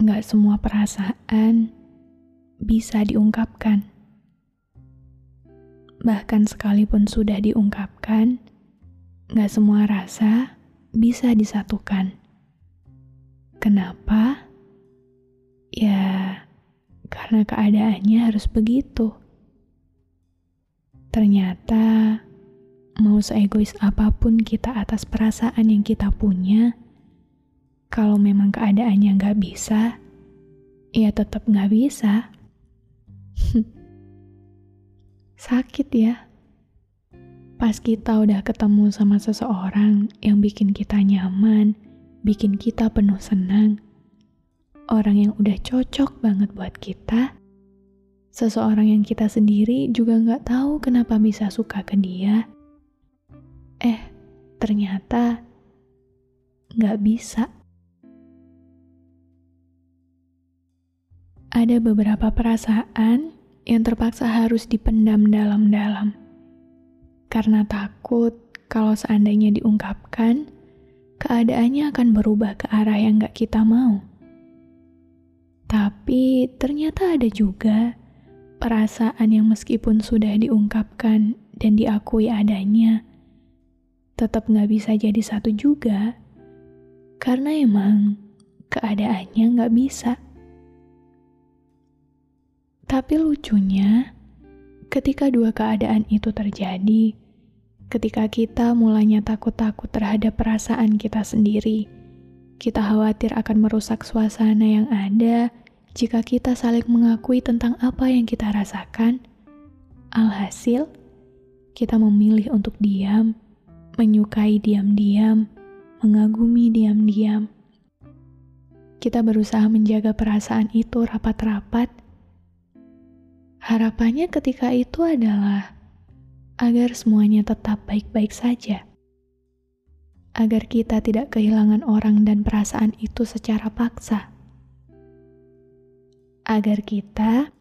nggak semua perasaan bisa diungkapkan. Bahkan sekalipun sudah diungkapkan, nggak semua rasa bisa disatukan. Kenapa? Ya, karena keadaannya harus begitu. Ternyata, mau seegois apa pun kita atas perasaan yang kita punya, kalau memang keadaannya nggak bisa, ya tetap nggak bisa. Sakit ya. Pas kita udah ketemu sama seseorang yang bikin kita nyaman, bikin kita penuh senang, orang yang udah cocok banget buat kita, seseorang yang kita sendiri juga nggak tahu kenapa bisa suka ke dia. Eh, ternyata nggak bisa. Ada beberapa perasaan yang terpaksa harus dipendam dalam-dalam. Karena takut kalau seandainya diungkapkan, keadaannya akan berubah ke arah yang gak kita mau. Tapi ternyata ada juga perasaan yang meskipun sudah diungkapkan dan diakui adanya, tetap gak bisa jadi satu juga. Karena emang keadaannya gak bisa. Tapi lucunya, ketika dua keadaan itu terjadi, ketika kita mulanya takut-takut terhadap perasaan kita sendiri, kita khawatir akan merusak suasana yang ada jika kita saling mengakui tentang apa yang kita rasakan. Alhasil, kita memilih untuk diam, menyukai diam-diam, mengagumi diam-diam. Kita berusaha menjaga perasaan itu rapat-rapat Harapannya ketika itu adalah agar semuanya tetap baik-baik saja. Agar kita tidak kehilangan orang dan perasaan itu secara paksa. Agar kita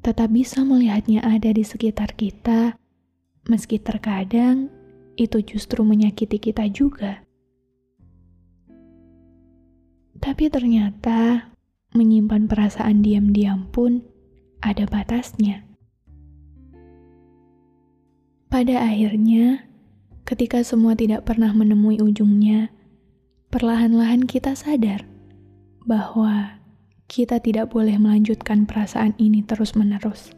tetap bisa melihatnya ada di sekitar kita, meski terkadang itu justru menyakiti kita juga. Tapi ternyata menyimpan perasaan diam-diam pun ada batasnya. Pada akhirnya, ketika semua tidak pernah menemui ujungnya, perlahan-lahan kita sadar bahwa kita tidak boleh melanjutkan perasaan ini terus-menerus.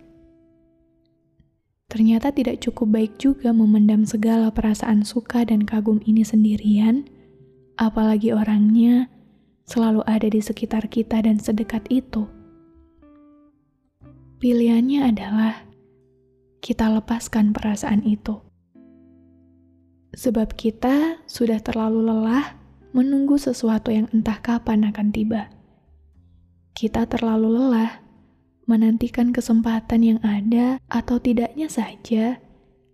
Ternyata tidak cukup baik juga memendam segala perasaan suka dan kagum ini sendirian, apalagi orangnya selalu ada di sekitar kita dan sedekat itu. Pilihannya adalah kita lepaskan perasaan itu. Sebab kita sudah terlalu lelah menunggu sesuatu yang entah kapan akan tiba. Kita terlalu lelah menantikan kesempatan yang ada atau tidaknya saja,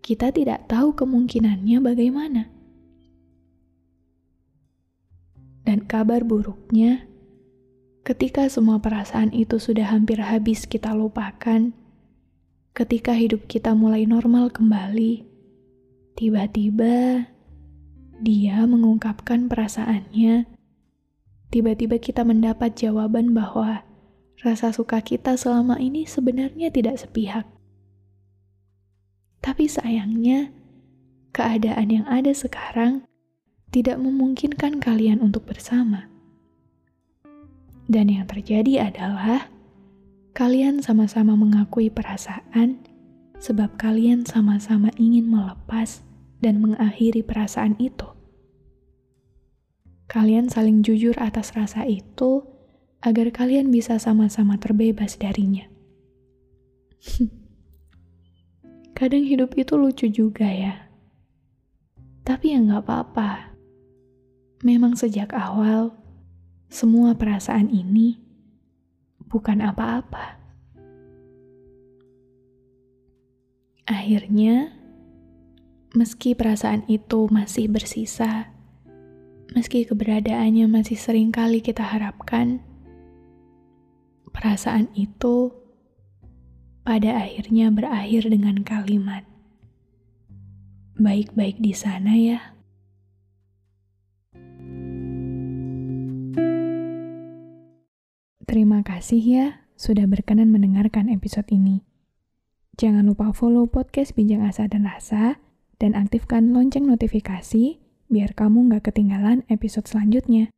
kita tidak tahu kemungkinannya bagaimana. Dan kabar buruknya, Ketika semua perasaan itu sudah hampir habis kita lupakan, ketika hidup kita mulai normal kembali, tiba-tiba dia mengungkapkan perasaannya. Tiba-tiba kita mendapat jawaban bahwa rasa suka kita selama ini sebenarnya tidak sepihak. Tapi sayangnya, keadaan yang ada sekarang tidak memungkinkan kalian untuk bersama. Dan yang terjadi adalah kalian sama-sama mengakui perasaan sebab kalian sama-sama ingin melepas dan mengakhiri perasaan itu. Kalian saling jujur atas rasa itu agar kalian bisa sama-sama terbebas darinya. Kadang hidup itu lucu juga ya. Tapi ya nggak apa-apa. Memang sejak awal semua perasaan ini bukan apa-apa. Akhirnya, meski perasaan itu masih bersisa, meski keberadaannya masih sering kali kita harapkan, perasaan itu pada akhirnya berakhir dengan kalimat, "Baik-baik di sana ya." Kasih ya sudah berkenan mendengarkan episode ini. Jangan lupa follow podcast Bincang Asa dan Rasa dan aktifkan lonceng notifikasi biar kamu nggak ketinggalan episode selanjutnya.